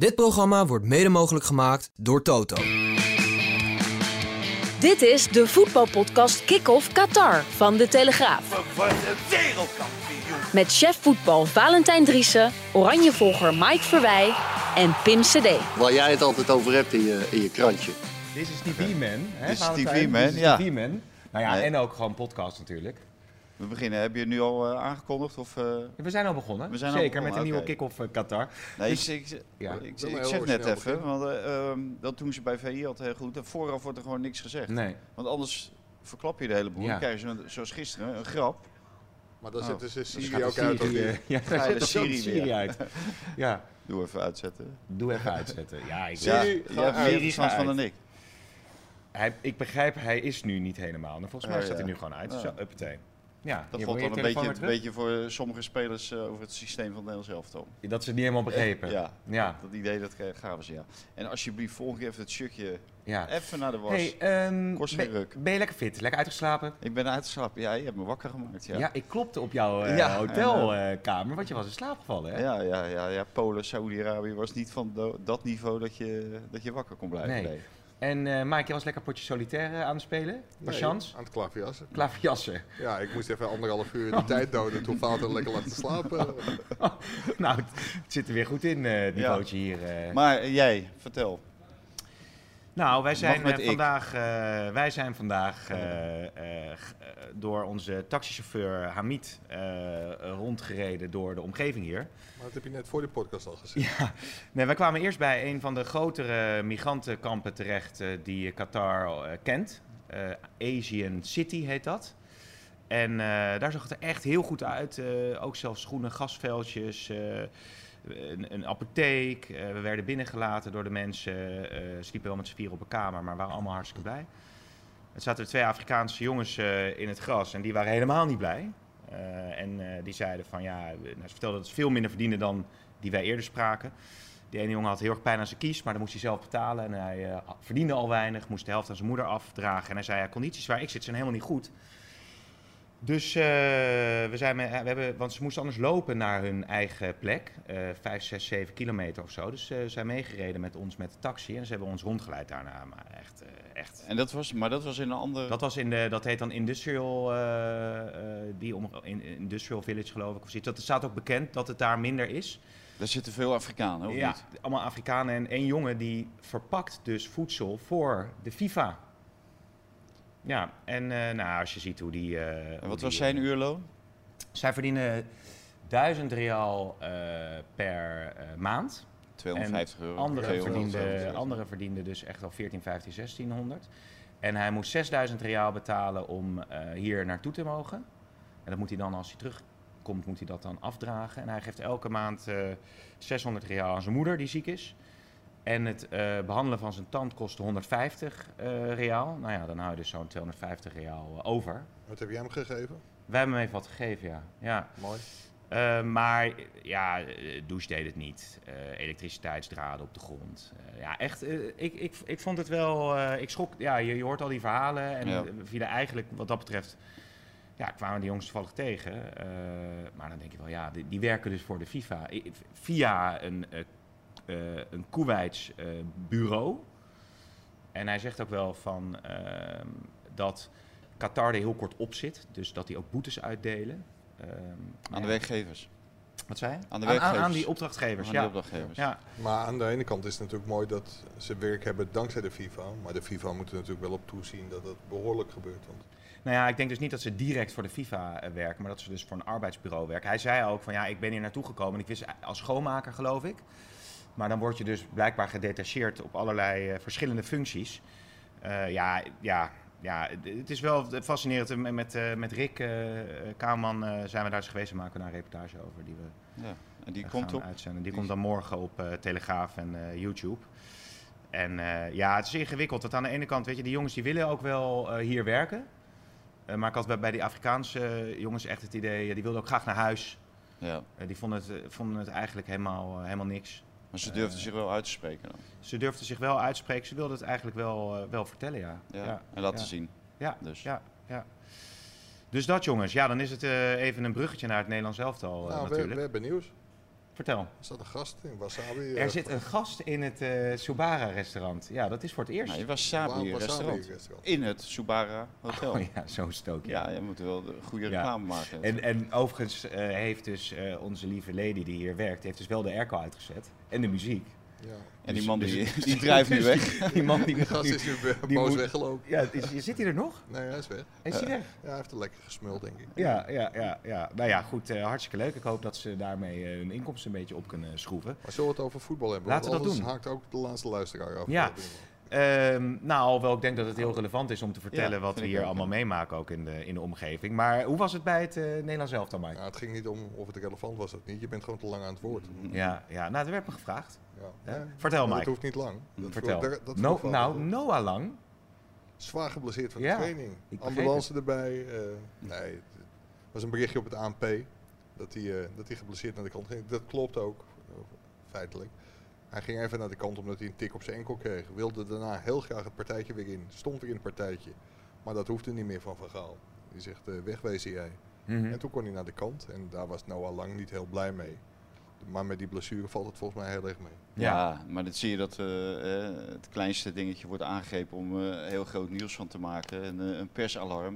Dit programma wordt mede mogelijk gemaakt door Toto. Dit is de voetbalpodcast Kick-Off Qatar van De Telegraaf. Met chef voetbal Valentijn Driessen, Oranjevolger Mike Verwij en Pim CD. Waar jij het altijd over hebt in je, in je krantje. Dit is TV-man. hè, Dit is Dit is ja. Nou ja, Nee. en ook gewoon podcast natuurlijk. We beginnen. Heb je het nu al eh, aangekondigd? Of, eh? Ja, We zijn al begonnen. We zijn al Zeker, begonnen, met een nieuwe kick-off eh, Qatar. Nee, Dus- ik, ik, Ja. ik, zeg net even, want eh, ehm, dat doen ze bij VI altijd heel goed. En vooraf wordt er gewoon niks gezegd. Nee. Want anders verklap je de hele boel. Ja. Dan krijg je zo, zoals gisteren een grap. Maar dan Oh. zetten ze Dus Siri gaat ook uit. Ja, Siri weer. uit. Ja, Doe even uitzetten. doe even uitzetten. Ja, ik, Ja, Siri, meer Siri, verstand ga van dan ik. hij, ik begrijp, hij is nu niet helemaal. En volgens mij Oh, staat ja. hij nu gewoon uit. Ja. Zo, uppatee. Ja, Dat valt dan een beetje, een beetje voor sommige spelers eh, over het systeem van Nederlands elftal. Dat ze het niet helemaal begrepen. Ja, Ja, dat idee dat gaven ze, ja. En alsjeblieft, volgende keer even het shirtje ja. even naar de was. Hey, ehm, Kost ben, geen ruk. ben je lekker fit? Lekker uitgeslapen? Ik ben uitgeslapen. Ja, je hebt me wakker gemaakt. Ja, Ja, ik klopte op jouw eh, Ja, hotelkamer, want je was in slaap gevallen, hè? ja, ja, ja, ja. Polen, Saudi-Arabië was niet van dat niveau dat je, dat je wakker kon blijven. Nee. Nee. En eh Mike, je was lekker potje solitaire aan het spelen? Par Nee, chance? Aan het klaverjassen. Klaverjassen. Ja, ik moest even anderhalf uur de tijd doden. Toen Vater lekker laten slapen. nou, het, het zit er weer goed in, eh die Ja. bootje hier. eh. Maar eh, jij, vertel. Nou, wij zijn, met eh, vandaag, eh, wij zijn vandaag eh, eh, g- eh, door onze taxichauffeur Hamid eh, rondgereden door de omgeving hier. Maar dat heb je net voor de podcast al gezien. Ja, nee, wij kwamen eerst bij een van de grotere migrantenkampen terecht die Qatar eh, kent. Eh, Asian City heet dat. En eh, daar zag het er echt heel goed uit. eh, ook zelfs groene gasveldjes, eh, een, apotheek. Eh, we werden binnengelaten door de mensen. eh ze liepen wel met z'n vier op een kamer, maar waren allemaal hartstikke blij. Er zaten twee Afrikaanse jongens eh, in het gras en die waren helemaal niet blij. En die zeiden van ja, nou, ze vertelden dat ze veel minder verdienden dan die wij eerder spraken. Die ene jongen had heel erg pijn aan zijn kies, maar dan moest hij zelf betalen. En hij verdiende al weinig, moest de helft aan zijn moeder afdragen. En hij zei, ja, condities waar ik zit zijn helemaal niet goed. Dus eh, we zijn, we hebben, want ze moesten anders lopen naar hun eigen plek. eh 5, 6, 7 kilometer of zo. Dus eh, ze zijn meegereden met ons met de taxi. En ze hebben ons rondgeleid daarna. Maar echt, echt En dat was, maar dat was in een andere... dat was in de, dat heet dan Industrial, die om, in, Industrial Village geloof ik of zoiets. Dat staat ook bekend dat het daar minder is. Daar zitten veel Afrikanen, of ja, niet? allemaal Afrikanen en één jongen die verpakt dus voedsel voor de FIFA. Ja, en eh, nou, als je ziet hoe die... eh, En hoe wat die, was zijn eh, uurloon? Zij verdienen 1000 real eh, per eh, maand. 250 euro. Anderen 200. verdienden, anderen verdienden dus echt al 14, 15, 1600. En hij moest 6000 real betalen om eh, hier naartoe te mogen. En dat moet hij dan, als hij terugkomt, moet hij dat dan afdragen. En hij geeft elke maand eh 600 real aan zijn moeder, die ziek is. En het eh, behandelen van zijn tand kostte 150 eh real. Nou ja, dan hou je dus zo'n 250 real eh, over. Wat heb jij hem gegeven? Wij hebben hem even wat gegeven, ja. ja. Mooi. Eh, maar ja, douche deed het niet. Eh, elektriciteitsdraden op de grond. Eh, ja, echt, ik, ik, ik vond het wel... eh, ik schrok, ja, je, je hoort al die verhalen en Ja. we vielen eigenlijk wat dat betreft... Ja, kwamen die jongens toevallig tegen. Eh, maar dan denk je wel, ja, die, die werken dus voor de FIFA. Via een, een Kuwaits eh, bureau. En hij zegt ook wel van ehm, dat Qatar er heel kort op zit. Dus dat die ook boetes uitdelen. Ehm, Aan de werkgevers. Wat zei je? Aan de Aan, werkgevers. aan die opdrachtgevers, Aan ja. de opdrachtgevers. ja. Maar aan de ene kant is het natuurlijk mooi dat ze werk hebben dankzij de FIFA. Maar de FIFA moet er natuurlijk wel op toezien dat het behoorlijk gebeurt. Want Nou ja, ik denk dus niet dat ze direct voor de FIFA eh, werken, maar dat ze dus voor een arbeidsbureau werken. Hij zei ook van ja, ik ben hier naartoe gekomen en ik wist als schoonmaker geloof ik. Maar dan word je dus blijkbaar gedetacheerd op allerlei eh, verschillende functies. Eh, ja, ja, ja, het- is wel fascinerend. Met, met, eh, met Rick uh, Kamerman zijn we daar eens geweest en maken we daar een reportage over die we Ja. En die komt gaan op. uitzenden. Die, die- komt dan morgen op Telegraaf en YouTube. En ja, het is ingewikkeld. Want aan de ene kant, weet je, die jongens die willen ook wel hier werken. Maar ik had bij, die Afrikaanse jongens echt het idee, die wilden ook graag naar huis. Ja. Die vonden het, vonden het eigenlijk helemaal, helemaal niks. Maar ze durfden Eh, zich wel uit te spreken dan. Ze durfden zich wel uitspreken. Ze wilden het eigenlijk wel, eh, wel vertellen, ja. Ja. en laten ja. zien. Ja, Dus. ja, ja. Dus dat jongens, ja, dan is het eh, even een bruggetje naar het Nederlands elftal eh, nou, we, natuurlijk. we hebben nieuws. Vertel. Er staat een gast in Wasabi. eh, Er zit een gast in het eh, Subara-restaurant. Ja, dat is voor het eerst. Nee, Wasabi Wa- restaurant. restaurant. In het Subara Hotel. Oh ja, zo stook ja. Ja, je moet wel de goede Ja. reclame maken. En, en overigens eh, heeft dus eh, onze lieve lady die hier werkt, heeft dus wel de airco uitgezet. En de muziek. Ja. en die dus- man dus- die, die drijft nu weg. Die man die... Die gast is nu boos moet- weggelopen. Ja, is, zit hij er nog? Nee, hij is weg. Is hij weg? Ja, hij heeft er lekker gesmuld, denk ik. Ja, ja, ja, ja. Nou ja, goed. eh, hartstikke leuk. Ik hoop dat ze daarmee eh, hun inkomsten een beetje op kunnen schroeven. Maar zullen we het over voetbal hebben? Laten we dat doen. haakt ook de laatste luisteraar af. Ja. Ehm, nou, alhoewel ik denk dat het heel relevant is om te vertellen Ja, wat we hier ook, allemaal meemaken ook in de, in de omgeving. Maar hoe was het bij het eh Nederlands elftal, Mike? Ja, het ging niet om of het relevant was of niet. Je bent gewoon te lang aan het woord. Ja, ja, nou, er werd me gevraagd. Ja. Nee, Vertel, maar Mike. Dat hoeft niet lang. Dat Vertel. vroeg- dat No, nou, wel. Noah Lang. Zwaar geblesseerd van Ja, de training. Ambulance erbij. eh, nee, het was een berichtje op het ANP dat hij, eh, dat hij geblesseerd naar de kant ging. Dat klopt ook, feitelijk. Hij ging even naar de kant omdat hij een tik op zijn enkel kreeg. Wilde daarna heel graag het partijtje weer in. Stond weer in het partijtje. Maar dat hoefde niet meer van Van Gaal. Die zegt, eh, wegwezen jij. Mhm. En toen kon hij naar de kant. En daar was Noah Lang niet heel blij mee. Maar met die blessure valt het volgens mij heel erg mee. Ja, maar dan zie je dat eh, eh, het kleinste dingetje wordt aangegrepen om eh, heel groot nieuws van te maken. Een, eh, een persalarm.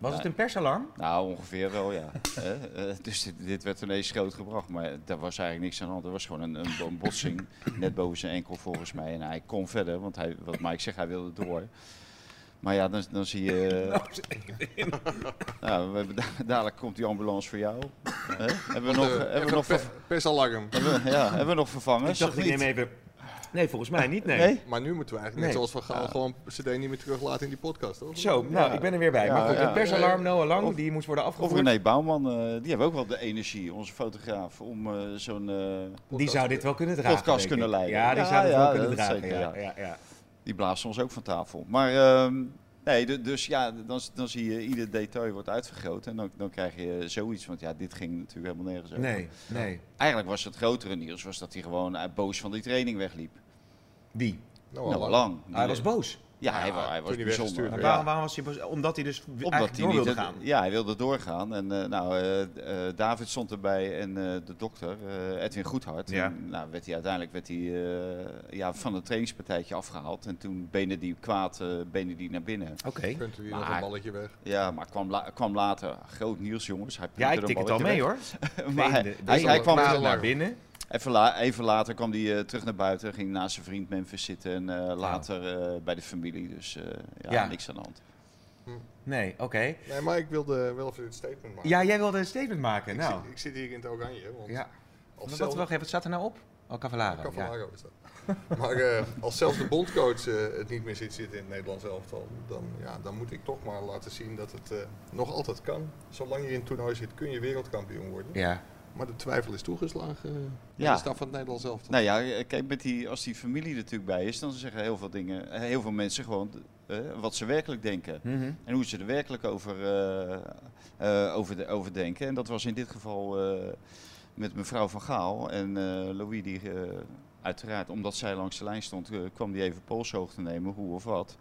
Was Ja. het een persalarm? Nou, ongeveer wel, ja. Eh, eh, dus dit, dit werd ineens groot gebracht, maar daar was eigenlijk niks aan de hand. Er was gewoon een, een, een botsing, net boven zijn enkel volgens mij. En hij kon verder, want hij, wat Mike zegt, hij wilde door. Maar ja, dan, dan zie je... nou, we hebben, da- dadelijk komt die ambulance voor jou. Hè? Hebben we nog, Eh, hebben we nog, persalarm. hebben we- ja, hebben we nog Ik vervangers? dacht, ik niet? neem even... Nee, volgens mij niet, nee. Nee? Maar nu moeten we eigenlijk, net zoals Van Gaal, gewoon CD niet meer teruglaten in die podcast, toch? Zo, nou, ik ben er weer bij. Ja, maar goed, ja. een persalarm, Noah Lang, Of- die moest worden Of afgevoerd. René Bouwman, eh, die hebben ook wel de energie, onze fotograaf, om eh, zo'n... eh, Die zou dit wel kunnen dragen. Podcast kunnen leiden. Ja, die Ja, zou dit ja, wel kunnen dat dragen. zeker, ja. ja. Ja, ja. Die blaast ons ook van tafel. Maar ehm, nee, du- dus ja, dan, dan zie je ieder detail wordt uitvergroot. En dan, dan krijg je zoiets. Want ja, dit ging natuurlijk helemaal nergens over. Nee, nee. Eigenlijk was het grotere nieuws was dat hij gewoon uit boos van die training wegliep. Wie? Nou, Nou, lang. Hij was boos. Ja, hij, wa- hij toen was hij bijzonder. weggestuurd Maar werd. waarom, waarom was hij? Omdat hij dus Omdat eigenlijk hij door niet wilde het- gaan. Ja, hij wilde doorgaan. En eh, nou, eh, eh, David stond erbij en eh, de dokter, eh, Edwin Goedhart. Ja. En, nou, werd hij, uiteindelijk werd hij eh, ja, van het trainingspartijtje afgehaald. En toen benen die kwaad, eh benen die naar binnen. Oké. Punten weer nog Maar- een balletje weg. Ja, maar kwam, la- kwam later. Groot nieuws, jongens. Hij Ja, ik tik het al mee hoor. maar hij, De- de- hij, de- hij kwam kwaad terug- naar binnen. Even, la- even later kwam hij eh, terug naar buiten. Ging naast zijn vriend Memphis zitten. En eh, later eh, bij de familie. Dus eh, ja, Ja. niks aan de hand. Nee, oké. Nee, maar ik wilde wel even dit statement maken. Ja, jij wilde een statement maken. ik, Nou. zit, ik zit hier in het oranje. Want Ja. als Wat, zelf- wacht even, wat staat er nou op? Oh, Cavallaro. Ja. Cavallaro is dat. Maar eh, als zelfs de bondcoach eh, het niet meer ziet zitten in het Nederlands elftal, dan, ja, dan moet ik toch maar laten zien dat het eh, nog altijd kan. Zolang je in het toernooi zit, kun je wereldkampioen worden. Ja. Maar de twijfel is toegeslagen. eh, Ja. De staf van het Nederlands elftal. Nou ja, eh, kijk, met die, als die familie er natuurlijk bij is, dan zeggen heel veel dingen, eh, heel veel mensen gewoon eh, wat ze werkelijk denken. Mhm. En hoe ze er werkelijk over, eh, eh, over, de, over denken. En dat was in dit geval eh, met mevrouw Van Gaal en eh, Louis, die eh, uiteraard, omdat zij langs de lijn stond, kwam die even polshoog te nemen, hoe of wat.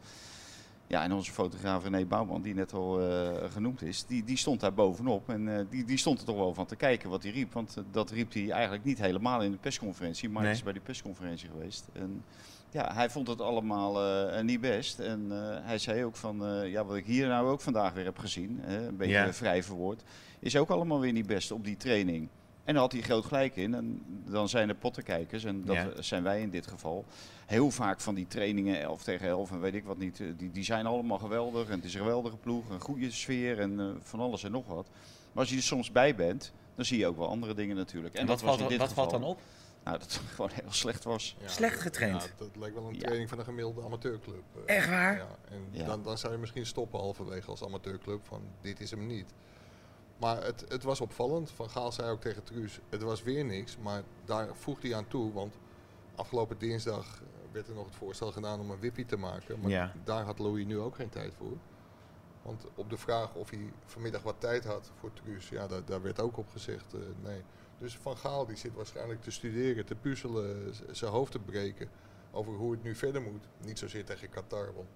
Ja, en onze fotograaf René Bouwman, die net al eh, genoemd is, die, die stond daar bovenop. En eh, die, die stond er toch wel van te kijken wat hij riep. Want eh, dat riep hij eigenlijk niet helemaal in de persconferentie, maar hij Nee. is bij die persconferentie geweest. En ja, hij vond het allemaal niet best. En hij zei ook van, ja, wat ik hier nou ook vandaag weer heb gezien, hè, een beetje Ja. vrij verwoord, is ook allemaal weer niet best op die training. En daar had hij groot gelijk in. En dan zijn er pottenkijkers, en dat Ja. zijn wij in dit geval, heel vaak van die trainingen 11 tegen 11 en weet ik wat niet, eh, die, die zijn allemaal geweldig. En het is een geweldige ploeg, een goede sfeer en eh, van alles en nog wat. Maar als je er soms bij bent, dan zie je ook wel andere dingen natuurlijk. En, En dat wat, was valt, in dan- dit wat geval, valt dan op? Nou, dat het gewoon heel slecht was. Ja, Slecht getraind. Ja, dat lijkt wel een Ja. training van een gemiddelde amateurclub. eh. Echt waar? Ja, en Ja. Dan, dan zou je misschien stoppen halverwege als amateurclub van dit is hem niet. Maar het, het was opvallend. Van Gaal zei ook tegen Truus, het was weer niks. Maar daar voegde hij aan toe, want afgelopen dinsdag werd er nog het voorstel gedaan om een wippie te maken. Maar Ja. daar had Louis nu ook geen tijd voor. Want op de vraag of hij vanmiddag wat tijd had voor Truus, ja, daar, daar werd ook op gezegd eh, nee. Dus Van Gaal die zit waarschijnlijk te studeren, te puzzelen, zijn hoofd te breken over hoe het nu verder moet. Niet zozeer tegen Qatar, want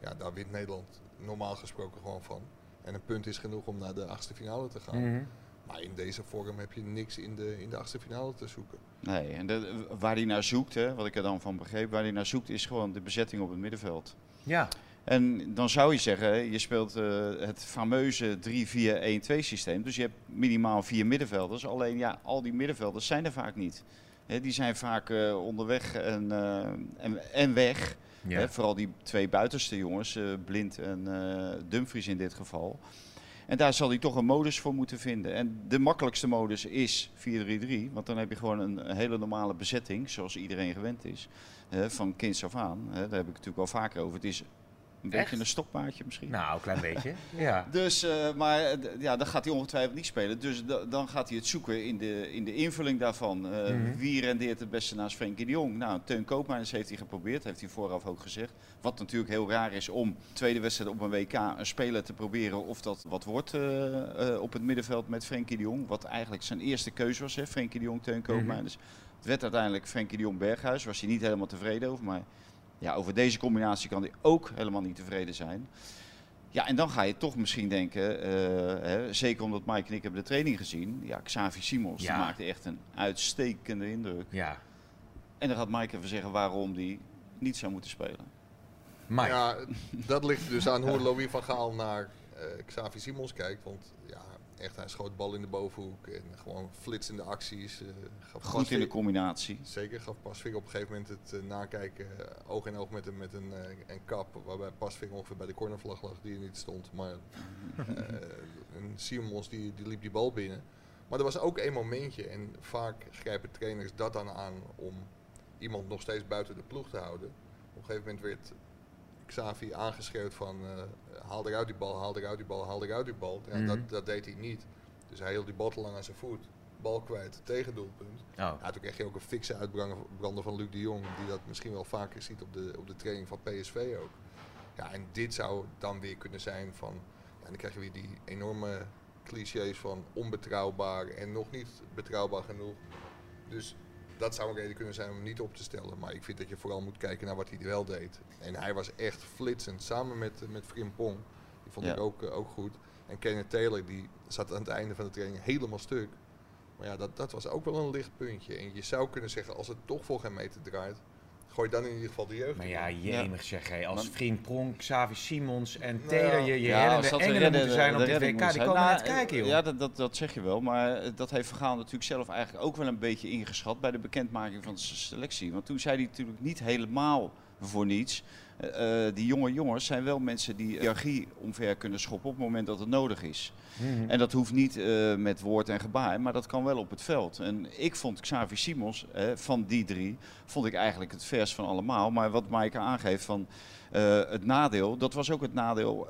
ja, daar wint Nederland normaal gesproken gewoon van. En een punt is genoeg om naar de achtste finale te gaan. Mhm. Maar in deze vorm heb je niks in de, in de achtste finale te zoeken. Nee, en de- waar hij naar zoekt, hè, wat ik er dan van begreep, waar hij naar zoekt is gewoon de bezetting op het middenveld. Ja. En dan zou je zeggen, hè, je speelt eh, het fameuze 3-4-1-2 systeem. Dus je hebt minimaal vier middenvelders. Alleen ja, al die middenvelders zijn er vaak niet. Hè, die zijn vaak eh, onderweg en, eh, en, en weg. Ja. Hè, vooral die twee buitenste jongens, eh, Blind en eh, Dumfries in dit geval. En daar zal hij toch een modus voor moeten vinden. En de makkelijkste modus is 4-3-3. Want dan heb je gewoon een, hele normale bezetting, zoals iedereen gewend is. Hè, van kinds af aan. Hè, daar heb ik het natuurlijk al vaker over. Het is een Echt? beetje een stokpaardje misschien. Nou, een klein beetje. ja. Dus, eh, maar eh, ja, dan gaat hij ongetwijfeld niet spelen. Dus da- dan gaat hij het zoeken in de, in de invulling daarvan. Eh, Mhm. Wie rendeert het beste naast Frenkie de Jong? Nou, Teun Koopmeiners heeft hij geprobeerd, heeft hij vooraf ook gezegd. Wat natuurlijk heel raar is om tweede wedstrijd op een WK een speler te proberen of dat wat wordt op het middenveld met Frenkie de Jong. Wat eigenlijk zijn eerste keuze was, hè? Frenkie de Jong, Teun Koopmeiners. Het werd uiteindelijk Frenkie de Jong Berghuis, was hij niet helemaal tevreden over. Maar ja, over deze combinatie kan hij ook helemaal niet tevreden zijn. Ja, en dan ga je toch misschien denken, eh, hè, zeker omdat Mike en ik hebben de training gezien. Ja, Xavi Simons, Ja. die maakte echt een uitstekende indruk. Ja. En dan gaat Mike even zeggen waarom die niet zou moeten spelen. Mike. Ja, dat ligt dus aan hoe Louis van Gaal naar eh, Xavi Simons kijkt. Want echt, hij schoot bal in de bovenhoek en gewoon flitsende acties. gaf Goed in de combinatie. Zeker, gaf Pasveer op een gegeven moment het eh, nakijken eh, oog in oog met, een, met een, eh, een kap. Waarbij Pasveer ongeveer bij de cornervlag lag die er niet stond. Maar eh, en Simons die, die liep die bal binnen. Maar er was ook één momentje en vaak grijpen trainers dat dan aan om iemand nog steeds buiten de ploeg te houden. Op een gegeven moment werd Xavi aangeschreeuwd van eh, haal eruit die bal, haal eruit die bal, haal eruit die bal. Ja, Mhm. dat, dat deed hij niet. Dus hij hield die bal te lang aan zijn voet. Bal kwijt, tegendoelpunt. Oh. Ja, toen kreeg je ook een fikse uitbrander van Luc de Jong, die dat misschien wel vaker ziet op de, op de training van PSV ook. Ja, en dit zou dan weer kunnen zijn van, ja, dan krijg je weer die enorme clichés van onbetrouwbaar en nog niet betrouwbaar genoeg. Dus dat zou een reden kunnen zijn om hem niet op te stellen. Maar ik vind dat je vooral moet kijken naar wat hij wel deed. En hij was echt flitsend, samen met, eh, met Frimpong. Die vond Ja. ik ook, eh, ook goed. En Kenneth Taylor, die zat aan het einde van de training helemaal stuk. Maar ja, dat, dat was ook wel een licht puntje. En je zou kunnen zeggen, als het toch voor geen meter draait, gooi dan in ieder geval de jeugd. Maar ja, jemig zeg hé. Als Maar- vriend Pronk, Xavi Simons en Nou, Taylor, je, je Ja, hellende als dat de engelen moeten zijn de op redding WK. Die komen Nou, net kijken, joh. Ja, dat, dat, dat zeg je wel. Maar eh, dat heeft Vergaal natuurlijk zelf eigenlijk ook wel een beetje ingeschat bij de bekendmaking van zijn selectie. Want toen zei hij natuurlijk niet helemaal voor niets. eh, eh, die jonge jongens zijn wel mensen die hiërarchie omver kunnen schoppen op het moment dat het nodig is. Mhm. En dat hoeft niet eh, met woord en gebaar, maar dat kan wel op het veld. En ik vond Xavi Simons, eh, van die drie, vond ik eigenlijk het vers van allemaal. Maar wat Maaike aangeeft van het nadeel, dat was ook het nadeel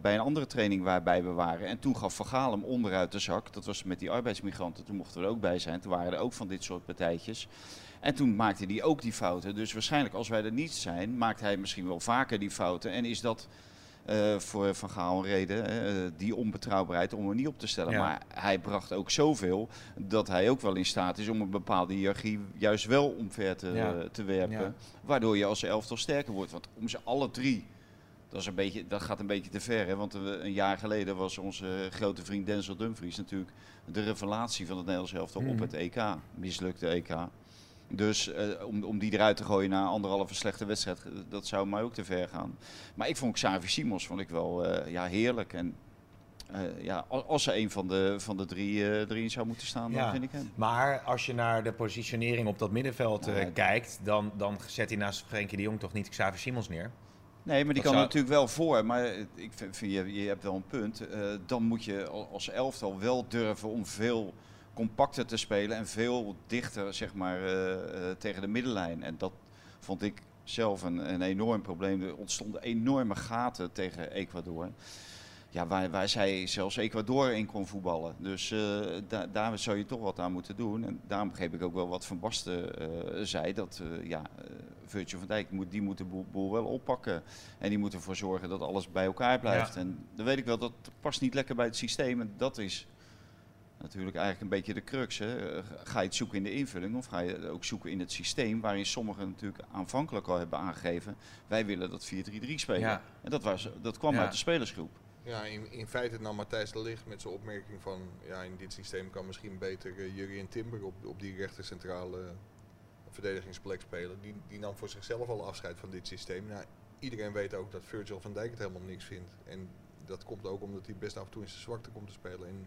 bij een andere training waarbij we waren. En toen gaf Van Gaal hem onderuit de zak. Dat was met die arbeidsmigranten, toen mochten we er ook bij zijn. Toen waren er ook van dit soort partijtjes. En toen maakte hij ook die fouten. Dus waarschijnlijk als wij er niet zijn, maakt hij misschien wel vaker die fouten. En is dat eh, voor Van Gaal een reden, eh, die onbetrouwbaarheid, om hem niet op te stellen. Ja. Maar hij bracht ook zoveel dat hij ook wel in staat is om een bepaalde hiërarchie juist wel omver te, Ja. te werpen. Ja. Waardoor je als elftal sterker wordt. Want om ze alle drie, dat, is een beetje, dat gaat een beetje te ver. Hè? Want eh, een jaar geleden was onze grote vriend Denzel Dumfries natuurlijk de revelatie van het Nederlands elftal op Mhm. het EK. Mislukte EK. Dus eh, om, om die eruit te gooien na anderhalve slechte wedstrijd, eh, dat zou mij ook te ver gaan. Maar ik vond Xavi Simons vond ik wel eh, ja, heerlijk. En ja, al- als er een van de, van de drie eh, erin zou moeten staan, Ja. dan vind ik hem. Maar als je naar de positionering op dat middenveld kijkt, dan, dan zet hij naast Frenkie de Jong toch niet Xavi Simons neer? Nee, maar die Dat kan er zou- natuurlijk wel voor. Maar ik vind, vind je, je hebt wel een punt. Dan moet je al- als elftal wel durven om veel compacter te spelen en veel dichter zeg maar, eh, eh, tegen de middenlijn. En dat vond ik zelf een, een enorm probleem. Er ontstonden enorme gaten tegen Ecuador. ja, waar, waar zij zelfs Ecuador in kon voetballen. Dus eh, da- daar zou je toch wat aan moeten doen. En daarom begreep ik ook wel wat Van Basten zei. Dat eh, ja, Virgil van Dijk moet, die moet de boel, boel wel oppakken. En die moet ervoor zorgen dat alles bij elkaar blijft. Ja. En dan weet ik wel, dat past niet lekker bij het systeem. En dat is natuurlijk eigenlijk een beetje de crux. Hè. Eh, Ga je het zoeken in de invulling of ga je het ook zoeken in het systeem... waarin sommigen natuurlijk aanvankelijk al hebben aangegeven... wij willen dat 4-3-3 spelen. Ja. En dat, was, dat kwam Ja. uit de spelersgroep. Ja, in, in feite nam Matthijs de Ligt met zijn opmerking van... ja, in dit systeem kan misschien beter uh, Jurien Timber op, op die rechter centrale verdedigingsplek spelen. Die, die nam voor zichzelf al afscheid van dit systeem. Nou, iedereen weet ook dat Virgil van Dijk het helemaal niks vindt. En dat komt ook omdat hij best af en toe in zijn zwakte komt te spelen. En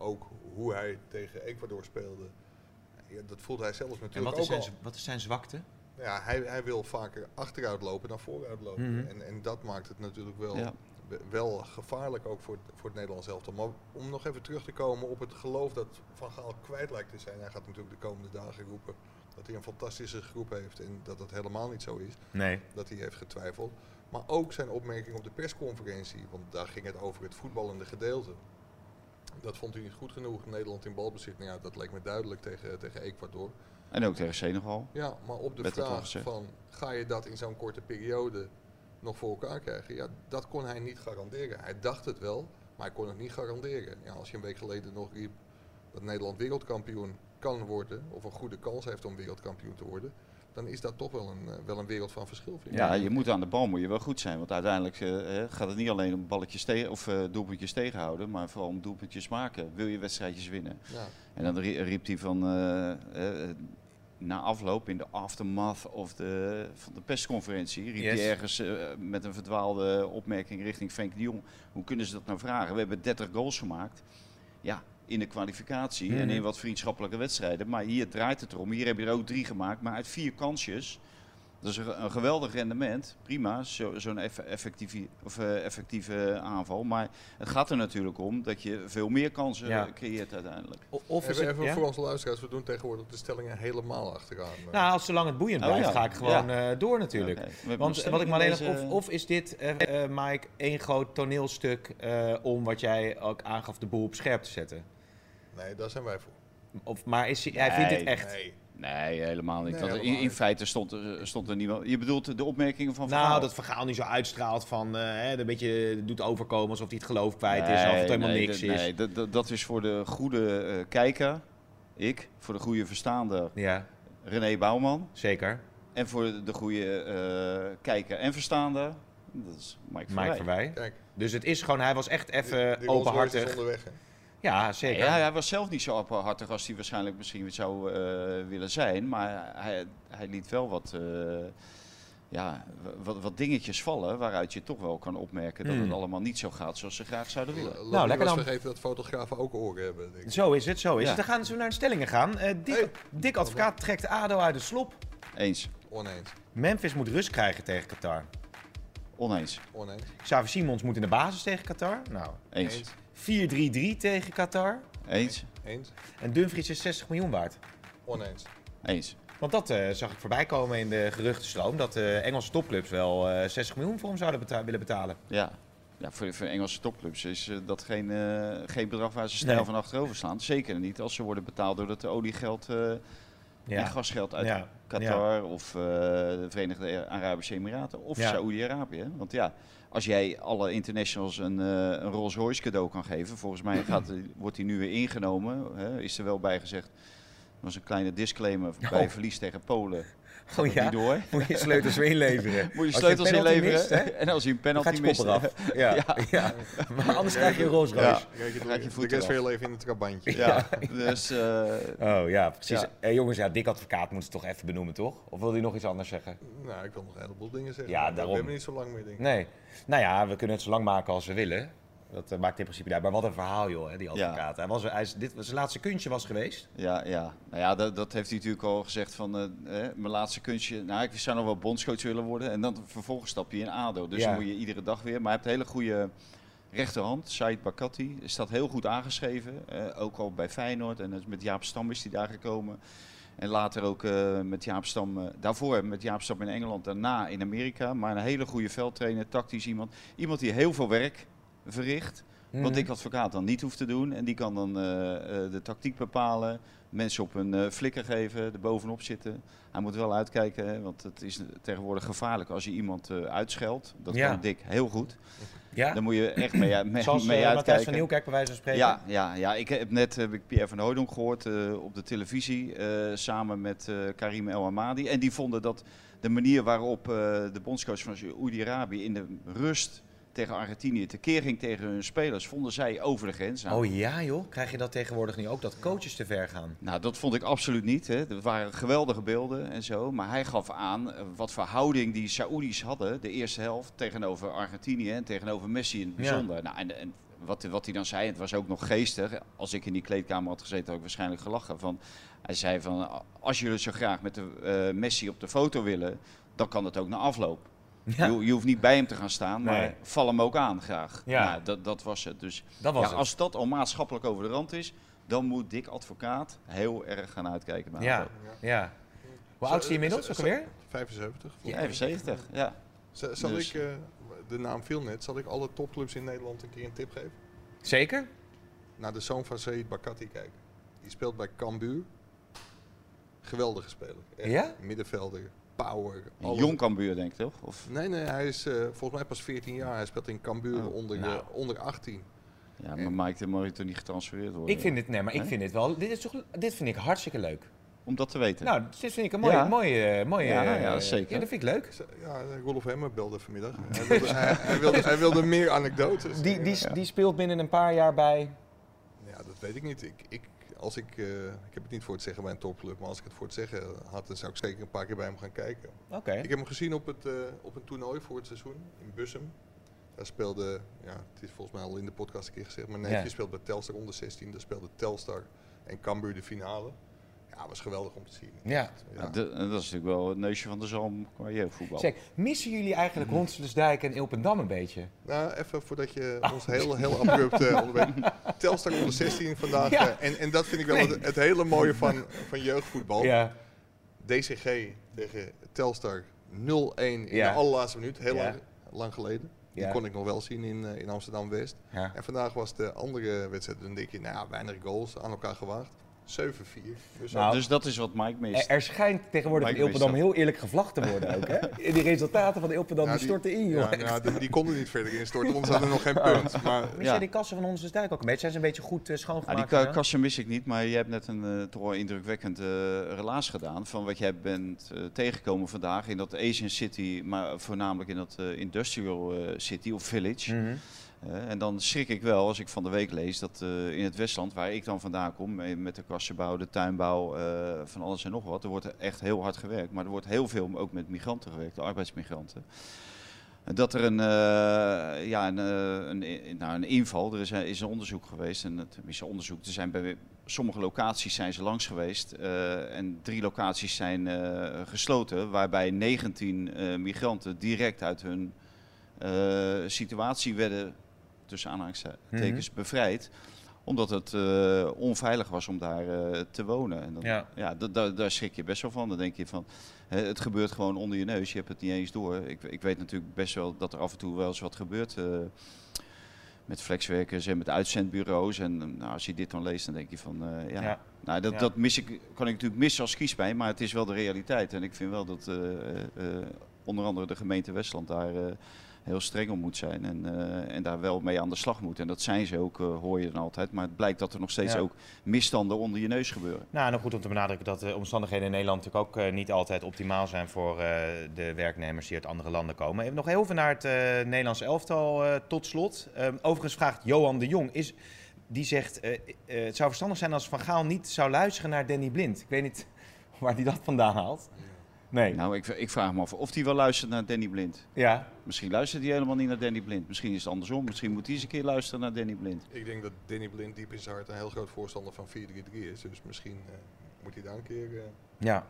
ook hoe hij tegen Ecuador speelde. Ja, dat voelt hij zelfs En natuurlijk wat is, ook zijn, al. wat is zijn zwakte? Ja, hij, hij wil vaker achteruit lopen dan vooruit lopen. Mhm. en, en dat maakt het natuurlijk wel, Ja. wel gevaarlijk ook voor, het- voor het Nederlands elftal. Maar om nog even terug te komen op het geloof dat Van Gaal kwijt lijkt te zijn. Hij gaat natuurlijk de komende dagen roepen dat hij een fantastische groep heeft en dat dat helemaal niet zo is. Nee. Dat hij heeft getwijfeld. Maar ook zijn opmerking op de persconferentie, want daar ging het over het voetballende gedeelte. Dat vond hij niet goed genoeg. Nederland in balbezit, nou ja, dat leek me duidelijk tegen, tegen Ecuador. En ook tegen Senegal. Ja, maar op de vraag van ga je dat in zo'n korte periode nog voor elkaar krijgen? Ja, dat kon hij niet garanderen. Hij dacht het wel, maar hij kon het niet garanderen. Ja, als je een week geleden nog riep dat Nederland wereldkampioen kan worden, of een goede kans heeft om wereldkampioen te worden, dan is dat toch wel een, eh, wel een wereld van verschil. Vind ik. Ja, je moet aan de bal moet je wel goed zijn. Want uiteindelijk eh, hè, gaat het niet alleen om balletjes tegen, of eh, doelpuntjes tegenhouden, maar vooral om doelpuntjes maken. Wil je wedstrijdjes winnen? Ja. En dan rie- riep hij van eh, eh, na afloop in de aftermath of de, van de persconferentie, riep Yes. hij ergens eh, met een verdwaalde opmerking richting Frenkie de Jong. Hoe kunnen ze dat nou vragen? We hebben 30 goals gemaakt. Ja, in de kwalificatie en Mhm. in wat vriendschappelijke wedstrijden. Maar hier draait het erom. Hier heb je er ook drie gemaakt, maar uit vier kansjes. Dat is een, een geweldig rendement. Prima, zo- zo'n eff- effectieve, of, eh, effectieve aanval. Maar het gaat er natuurlijk om dat je veel meer kansen Ja. creëert uiteindelijk. O- Of is Even, het, even ja? voor onze luisteraars, we doen tegenwoordig de stellingen helemaal achteraan. eh. Nou, als zolang het boeiend Oh, blijft, ja. ga ik gewoon Ja. eh, door natuurlijk. Want wat ik me alleen of, of is dit, eh eh, Mike, één groot toneelstuk eh, om wat jij ook aangaf, de boel op scherp te zetten? Nee, daar zijn wij voor. Of, maar is, hij hij vindt het Nee, echt? Nee. Nee, helemaal niet. Nee, Want in, feite stond, er- stond er niemand. Je bedoelt de opmerkingen van Van Nou, dat verhaal niet zo uitstraalt van eh, hè, een beetje doet overkomen alsof hij het geloof kwijt is, Nee, of het helemaal nee, niks is. Nee, dat, is voor de goede eh, kijker, ik, voor de goede verstaander, Ja, René Bouwman. zeker. En voor de goede eh, kijker en verstaander, dat is Mike, Mike Verwij. Kijk, Dus het is gewoon, hij was echt even openhartig. onderweg. hè. Ja, zeker. Ja, hij was zelf niet zo openhartig als hij waarschijnlijk misschien zou eh, willen zijn. Maar hij, hij liet wel wat, eh, ja, wat, wat dingetjes vallen waaruit je toch wel kan opmerken dat Hmm. het allemaal niet zo gaat zoals ze graag zouden willen. Nou, lekker dan. vergeten dat fotografen ook oren hebben. Denk ik. Zo is het, zo is Ja. het. Dan gaan ze naar de stellingen gaan. Eh Dick, Hey. Dick Advocaat trekt ADO uit de slop. Eens, Oneens. Memphis moet rust krijgen tegen Qatar. oneens, Oneens. Xavi Simons moet in de basis tegen Qatar. Nou, eens, 4-3-3 tegen Qatar. eens, Eens. En Dumfries is 60 miljoen waard. Oneens. eens. Want dat eh, zag ik voorbij komen in de geruchtenstroom. Dat de Engelse topclubs wel eh 60 miljoen voor hem zouden beta- willen betalen. Ja, ja voor, voor Engelse topclubs is eh, dat geen, eh, geen bedrag waar ze snel Nee. van achterover slaan. Zeker niet als ze worden betaald door het oliegeld eh Ja. gasgeld uit Ja. Qatar of eh, de Verenigde Arabische Emiraten of. Saoedi-Arabië. Want ja, als jij alle internationals een, eh, een Rolls Royce cadeau kan geven, volgens mij gaat, wordt die nu weer ingenomen. Hè, is er wel bij gezegd. Er was een kleine disclaimer bij Oh. verlies tegen Polen. Oh ja, door. moet je sleutels weer inleveren. Moet je sleutels inleveren. mist, en als je een dan penalty mist. eraf. Ja, ja. Ja. Maar anders krijg je een Rolls Royce. Ja. Kijk, je voet de rest van je leven in het trabantje. Ja, dus eh, Oh ja, precies. Ja. Eh, jongens, ja, Dick Advocaat moet ze toch even benoemen, toch? Of wil hij nog iets anders zeggen? Nou, ik wil nog een heleboel dingen zeggen. Ja, daarom. We hebben niet zo lang meer dingen. Nee. Nou ja, we kunnen het zo lang maken als we willen. Dat eh, maakt in principe uit. Maar wat een verhaal, joh, hè, die Ja. advocaat. Hij was, hij is, dit was zijn laatste kunstje was geweest. Ja, ja. Nou ja, dat, dat heeft hij natuurlijk al gezegd van eh, mijn laatste kunstje. Nou, ik zou nog wel bondscoach willen worden. En dan vervolgens stap je in ADO. Dus Ja. dan moet je iedere dag weer. Maar hij heeft een hele goede rechterhand. Said Bakati staat heel goed aangeschreven. eh, ook al bij Feyenoord. En met Jaap Stam is hij daar gekomen. En later ook met Jaap Stam, daarvoor met Jaap Stam in Engeland, daarna in Amerika. Maar een hele goede veldtrainer, tactisch iemand. Iemand die heel veel werk verricht. Mhm. Wat Dick Advocaat dan niet hoeft te doen. En die kan dan eh, eh, de tactiek bepalen. Mensen op een eh, flikker geven, er bovenop zitten. Hij moet wel uitkijken, hè, want het is tegenwoordig gevaarlijk als je iemand uitscheldt. Dat Ja. kan Dick heel goed. Ja? Daar moet je echt mee, mee, Zoals mee eh, Matthijs uitkijken. van Nieuwkerk bij wijze van spreken. Ja, ja, ja, ik heb net heb ik Pierre van Hooydonk gehoord eh, op de televisie samen met Karim El Amadi. En die vonden dat de manier waarop de bondscoach van Oedi-Arabië in de rust tegen Argentinië tekeer ging tegen hun spelers, vonden zij over de grens. Nou, Oh ja joh, krijg je dat tegenwoordig nu ook, dat coaches te ver gaan? nou, dat vond ik absoluut niet. Hè. Er waren geweldige beelden en zo. Maar hij gaf aan eh, wat voor houding die Saoedi's hadden, de eerste helft, tegenover Argentinië en tegenover Messi in het Ja. bijzonder. Nou, en, en wat, wat hij dan zei, het was ook nog geestig. Als ik in die kleedkamer had gezeten, had ik waarschijnlijk gelachen. Van, hij zei van, als jullie zo graag met de, eh, Messi op de foto willen, dan kan het ook na afloop. Ja, Je, je hoeft niet bij hem te gaan staan, maar Nee. val hem ook aan graag. Ja. Nou, dat, dat was het. Dus dat was ja, het. als dat al maatschappelijk over de rand is, dan moet Dick Advocaat heel erg gaan uitkijken bij Ja, ja. Hoe oud is hij inmiddels ook alweer? 75. Ja. 75, ja. Z- Zal Dus- ik, eh, de naam viel net, zal ik alle topclubs in Nederland een keer een tip geven? Zeker? Naar de zoon van Said Bakati kijken. Die speelt bij Cambuur. Geweldige speler. Echt Ja? Middenvelder, power. Jong Cambuur denk ik toch? Of, Nee, nee, hij is eh, volgens mij pas 14 jaar. Hij speelt in Cambuur Oh, onder, nou. eh, onder 18. ja, maar Mike, dan mag je toch niet getransfereerd worden? Ik vind dit, nee, maar ik vind dit wel, dit, is toch, dit vind ik hartstikke leuk. Om dat te weten. Nou, dit vind ik een mooie, Ja. mooie, mooie Ja, eh, ja, zeker. Ja, dat vind ik leuk. Ja, Rolf Hemmer belde vanmiddag. Hij wilde, hij, hij wilde, hij wilde meer anekdotes. Die, die, die speelt binnen een paar jaar bij... Ja, dat weet ik niet. Ik, ik, als ik, eh, ik heb het niet voor het zeggen bij een topclub, maar als ik het voor het zeggen had, dan zou ik zeker een paar keer bij hem gaan kijken. Oké. Ik heb hem gezien op, het, eh, op een toernooi voor het seizoen in Bussum. Daar speelde, ja, het is volgens mij al in de podcast een keer gezegd, mijn neefje Ja. speelt bij Telstar onder 16. Daar speelde Telstar en Cambuur de finale. Ja, was geweldig om te zien. Ja. De- dat is natuurlijk wel het neusje van de zalm qua jeugdvoetbal. Zeg, missen jullie eigenlijk Honselersdijk en Ilpendam een beetje? Nou, even voordat je ons heel, heel abrupt uh, onderbreekt. Telstar onder 16 vandaag. Ja. eh, en, en dat vind ik wel het, het hele mooie van, van jeugdvoetbal. Ja. DCG tegen Telstar 0-1 in de allerlaatste minuut. Heel Ja. lang, lang geleden. Die Ja. kon ik nog wel zien in, eh, in Amsterdam-West. ja. En vandaag was de andere wedstrijd. Dan denk je, nou ja, weinig goals aan elkaar gewaagd. 7-4. Dus Nou, Dus dat is wat Mike mist. Er, er schijnt tegenwoordig in Mike Ilpendam wist heel eerlijk gevlacht te worden ook, hè? Die resultaten van Ilpendam Ja, die die- storten in, joh. ja, nou, die, die konden niet verder instorten, want ze hadden nog geen punt. Maar Mis Ja. die kassen van Honselersdijk ook een beetje? Zijn ze een beetje goed Ja, die schoongemaakt? ka- gedaan? kassen mis ik niet, maar je hebt net een eh, toch wel indrukwekkend eh, relaas gedaan van wat jij bent eh, tegengekomen vandaag in dat Asian City, maar voornamelijk in dat eh, Industrial City of Village. Mhm. En dan schrik ik wel als ik van de week lees dat eh, in het Westland, waar ik dan vandaan kom, eh, met de kassenbouw, de tuinbouw, eh, van alles en nog wat, er wordt echt heel hard gewerkt. Maar er wordt heel veel ook met migranten gewerkt, de arbeidsmigranten. En Dat er een, ja, een, een, nou, een inval, er is, is een onderzoek geweest, en een onderzoek, er zijn bij sommige locaties zijn ze langs geweest en drie locaties zijn gesloten, waarbij 19 eh, migranten direct uit hun situatie werden, tussen aanhalingstekens, bevrijd omdat het eh, onveilig was om daar eh, te wonen. En dan, Ja. ja, da- da- daar schrik je best wel van. Dan denk je van, het gebeurt gewoon onder je neus. Je hebt het niet eens door. Ik, ik weet natuurlijk best wel dat er af en toe wel eens wat gebeurt eh, met flexwerkers en met uitzendbureaus. En nou, als je dit dan leest, dan denk je van, ja. Ja. Nou, dat, Ja. dat mis ik, kan ik natuurlijk missen als kiespijn, maar het is wel de realiteit. En ik vind wel dat onder andere de gemeente Westland daar heel streng op moet zijn en, eh, en daar wel mee aan de slag moet. En dat zijn ze ook, eh, hoor je dan altijd. Maar het blijkt dat er nog steeds Ja. ook misstanden onder je neus gebeuren. Nou, nog goed om te benadrukken dat de omstandigheden in Nederland natuurlijk ook eh, niet altijd optimaal zijn voor eh, de werknemers die uit andere landen komen. Even nog heel veel naar het eh, Nederlands elftal eh, tot slot. Ehm, overigens vraagt Johan de Jong, is, die zegt eh, eh, het zou verstandig zijn als Van Gaal niet zou luisteren naar Danny Blind. Ik weet niet waar hij dat vandaan haalt. Nee. Nou, ik, ik vraag me af of hij wel luistert naar Danny Blind. Ja. Misschien luistert hij helemaal niet naar Danny Blind. Misschien is het andersom. Misschien moet hij eens een keer luisteren naar Danny Blind. ik denk dat Danny Blind diep in zijn hart een heel groot voorstander van 4-3-3 is. Dus misschien eh, moet hij daar een keer eh, Ja.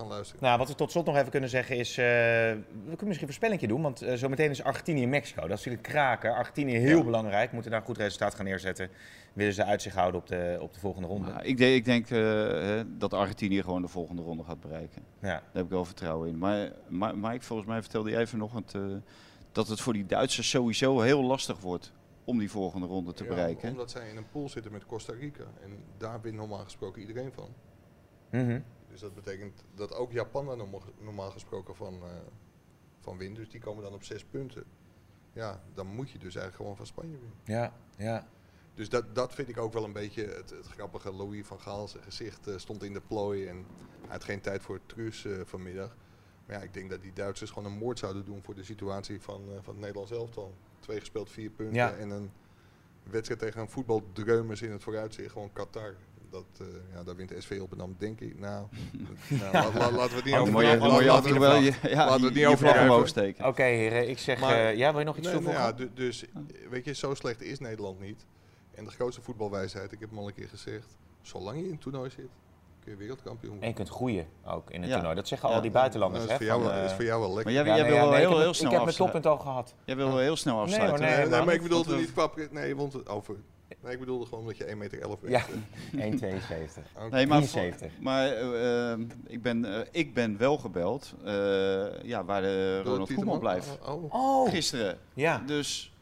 Gaan luisteren. Nou, wat we tot slot nog even kunnen zeggen is, eh, we kunnen misschien een voorspellingje doen, want eh, zometeen is Argentinië en Mexico. Dat is natuurlijk kraken. Argentinië heel Ja. belangrijk, moeten daar een goed resultaat gaan neerzetten. Willen ze uitzicht houden op de, op de volgende ronde. Maar ik, denk- ik denk eh, hè, dat Argentinië gewoon de volgende ronde gaat bereiken. Ja. Daar heb ik wel vertrouwen in. Maar, maar Mike, volgens mij vertelde jij vanochtend eh, dat het voor die Duitsers sowieso heel lastig wordt om die volgende ronde te Ja, bereiken. Omdat zij in een pool zitten met Costa Rica. En daar wint normaal gesproken iedereen van. Mhm. Dus dat betekent dat ook Japan daar normaal, gesproken van, eh, van wint. Dus die komen dan op zes punten. Ja, dan moet je dus eigenlijk gewoon van Spanje winnen. Ja, ja. Dus dat, dat vind ik ook wel een beetje het, het grappige. Louis van Gaal zijn gezicht eh, stond in de plooi en hij had geen tijd voor het truus eh, vanmiddag. Maar ja, ik denk dat die Duitsers gewoon een moord zouden doen voor de situatie van, eh, van het Nederlands elftal. Twee gespeeld, vier punten Ja. en een wedstrijd tegen een voetbaldreumers in het vooruitzicht. Gewoon Qatar. Dat, eh, ja, daar wint SV Rotterdam, denk ik. Nou, nou la- la- laten we het niet Oh, over Mooie, laten- mooie laten we en het wel vlag- je, ja, laten we het niet over omhoog steken. Oké heren, ik zeg, Maar- eh, ja, wil je nog iets Nee, nou toevoegen? ja, du- dus, weet je, zo slecht is Nederland niet. En de grootste voetbalwijsheid, ik heb hem al een keer gezegd. Zolang je in het toernooi zit, kun je wereldkampioen En je kunt groeien ook in het Ja. toernooi. Dat zeggen Ja. al die buitenlanders. Nou, dat, is hè, voor jou, van, is eh, voor jou wel Maar lekker. jij, ja, jij wil wel heel, ik heb, heel ik snel heb mijn afsluiten. toppunt al gehad. Jij wil wel heel snel afsluiten. nee, Nee, nee, maar- maar ik bedoelde Want we- niet Nee, want het over... Nee, ik bedoelde gewoon omdat je 1,11 meter bent. Ja, 1,72. Oké. Nee, maar, 73. maar eh, ik, ben, eh, ik ben wel gebeld eh, ja, waar de Ronald? Koeman blijft. Oh, oh. Oh, Gisteren. ja. Dus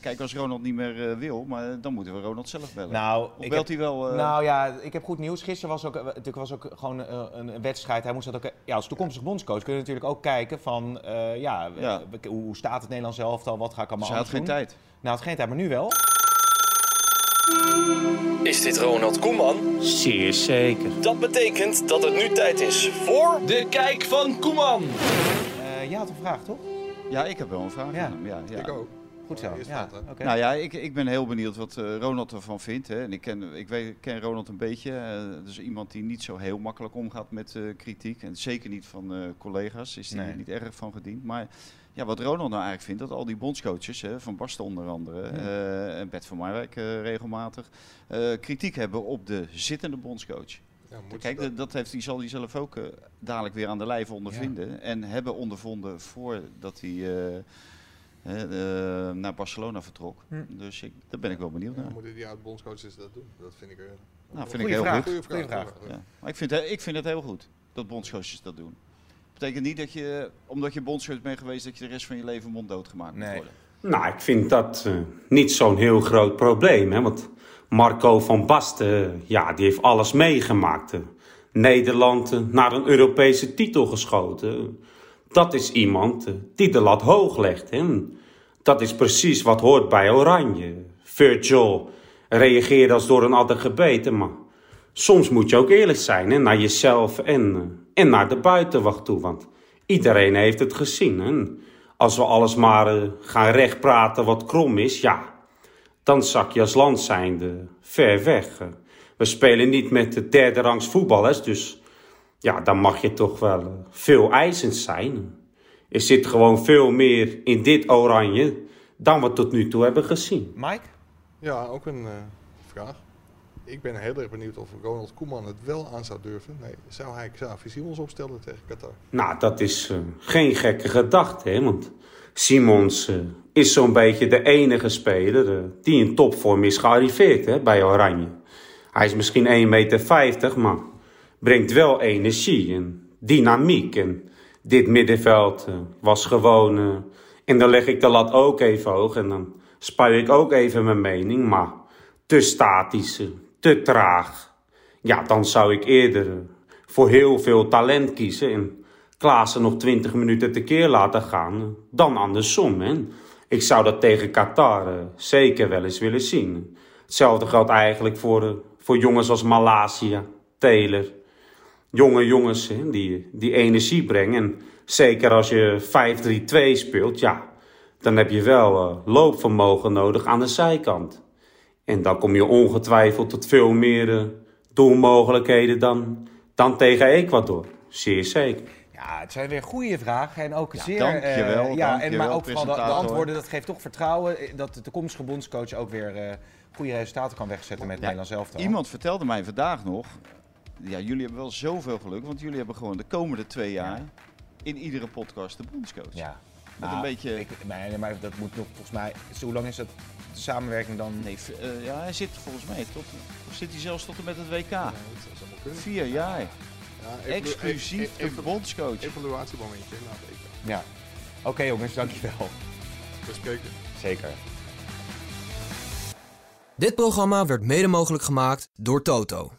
kijk, als Ronald niet meer wil, maar dan moeten we Ronald zelf bellen. Nou, of belt heb, hij wel? eh, nou ja, ik heb goed nieuws. Gisteren was ook, natuurlijk was ook gewoon een wedstrijd. Hij moest dat ook, ja, als toekomstig bondscoach kun je natuurlijk ook kijken van, eh, ja, Ja. hoe staat het Nederlands elftal, wat ga ik allemaal dus hij had geen tijd. Nou, het geen tijd, maar nu wel. Is dit Ronald Koeman? Zeer zeker. Dat betekent dat het nu tijd is voor... De kijk van Koeman. Eh jij had een vraag, toch? Ja, ik heb wel een vraag Ja. Ja, ja. Ik ook. Goed zo. Ja. Nou ja, ik, ik ben heel benieuwd wat eh, Ronald ervan vindt. Hè. En ik ken, ik weet, ken Ronald een beetje. eh dus iemand die niet zo heel makkelijk omgaat met eh, kritiek. En zeker niet van eh, collega's. Is Nee. er niet erg van gediend. Maar ja, wat Ronald nou eigenlijk vindt, dat al die bondscoaches, hè, van Basten onder andere, eh, en Bert van Marwijk eh, regelmatig, eh, kritiek hebben op de zittende bondscoach. Ja, moet Kijk, dat- heeft hij, zal hij zelf ook dadelijk weer aan de lijve ondervinden. En hebben ondervonden voordat hij eh, hè, eh, naar Barcelona vertrok. Hm. Dus ik, daar ben ik wel benieuwd Ja, naar. moeten die oud-bondscoaches dat doen? Dat vind ik... Nou, vind ik heel vraag. goed. Goeie vraag. Goeie vraag. goeie Ja. Maar ik vind, het- ik vind het heel goed dat bondscoaches dat doen. Betekent niet dat je, omdat je bondscoach bent geweest, dat je de rest van je leven monddood gemaakt moet Nee. worden. Nou, ik vind dat eh, niet zo'n heel groot probleem. Hè? Want Marco van Basten, ja, die heeft alles meegemaakt. eh. Nederland eh, naar een Europese titel geschoten. Dat is iemand eh, die de lat hoog legt. Hè? En Dat is precies wat hoort bij Oranje. Virgil reageerde als door een adder gebeten, maar soms moet je ook eerlijk zijn hè, naar jezelf en, eh, en naar de buitenwacht toe. Want iedereen heeft het gezien. Hè? Als we alles maar eh, gaan recht praten wat krom is, ja, dan zak je als land zijnde ver weg. We spelen niet met de derde rangs voetballers, dus ja, dan mag je toch wel eh, veel eisend zijn. Er zit gewoon veel meer in dit oranje dan we tot nu toe hebben gezien. Mike? Ja, ook een eh, vraag. Ik ben heel erg benieuwd of Ronald Koeman het wel aan zou durven. Nee, zou hij Xavi Simons opstellen tegen Qatar? Nou, dat is eh, geen gekke gedachte, hè? Want Simons eh, is zo'n beetje de enige speler eh, die in topvorm is gearriveerd hè, bij Oranje. Hij is misschien 1,50 meter, maar brengt wel energie en dynamiek. En dit middenveld was gewoon... en dan leg ik de lat ook even hoog en dan spuit ik ook even mijn mening. Maar te statisch, te traag. Ja, dan zou ik eerder voor heel veel talent kiezen en Klaassen nog 20 minuten tekeer laten gaan dan andersom. Hè. Ik zou dat tegen Qatar eh, zeker wel eens willen zien. Hetzelfde geldt eigenlijk voor, eh, voor jongens als Malasia, Taylor. Jonge jongens hè, die, die energie brengen. En zeker als je 5-3-2 speelt, ja, dan heb je wel eh, loopvermogen nodig aan de zijkant. En dan kom je ongetwijfeld tot veel meer eh, doelmogelijkheden dan, dan tegen Ecuador. Zeer zeker. Ja, het zijn weer goede vragen en ook Ja, zeer... dankjewel, eh, ja, en, maar ook vooral de, antwoorden, dat geeft toch vertrouwen eh, dat de toekomstige bondscoach ook weer eh, goede resultaten kan wegzetten met Ja, Nederlands elftal. Iemand vertelde mij vandaag nog, ja, jullie hebben wel zoveel geluk, want jullie hebben gewoon de komende twee jaar in iedere podcast de bondscoach. Ja. Met Nou, een beetje... Ik, nee, maar dat moet nog volgens mij... Zo, hoe lang is dat de samenwerking dan? Nee, eh, ja, hij zit volgens mij tot, of zit hij zelfs tot en met het WK. Ja, dat zou allemaal kunnen. Vier jaar. Ja, Exclusief e- e- de bondscoach. Evaluatiemomentje na het EK. Ja. Oké jongens, dankjewel. We spreken. Zeker. Dit programma werd mede mogelijk gemaakt door Toto.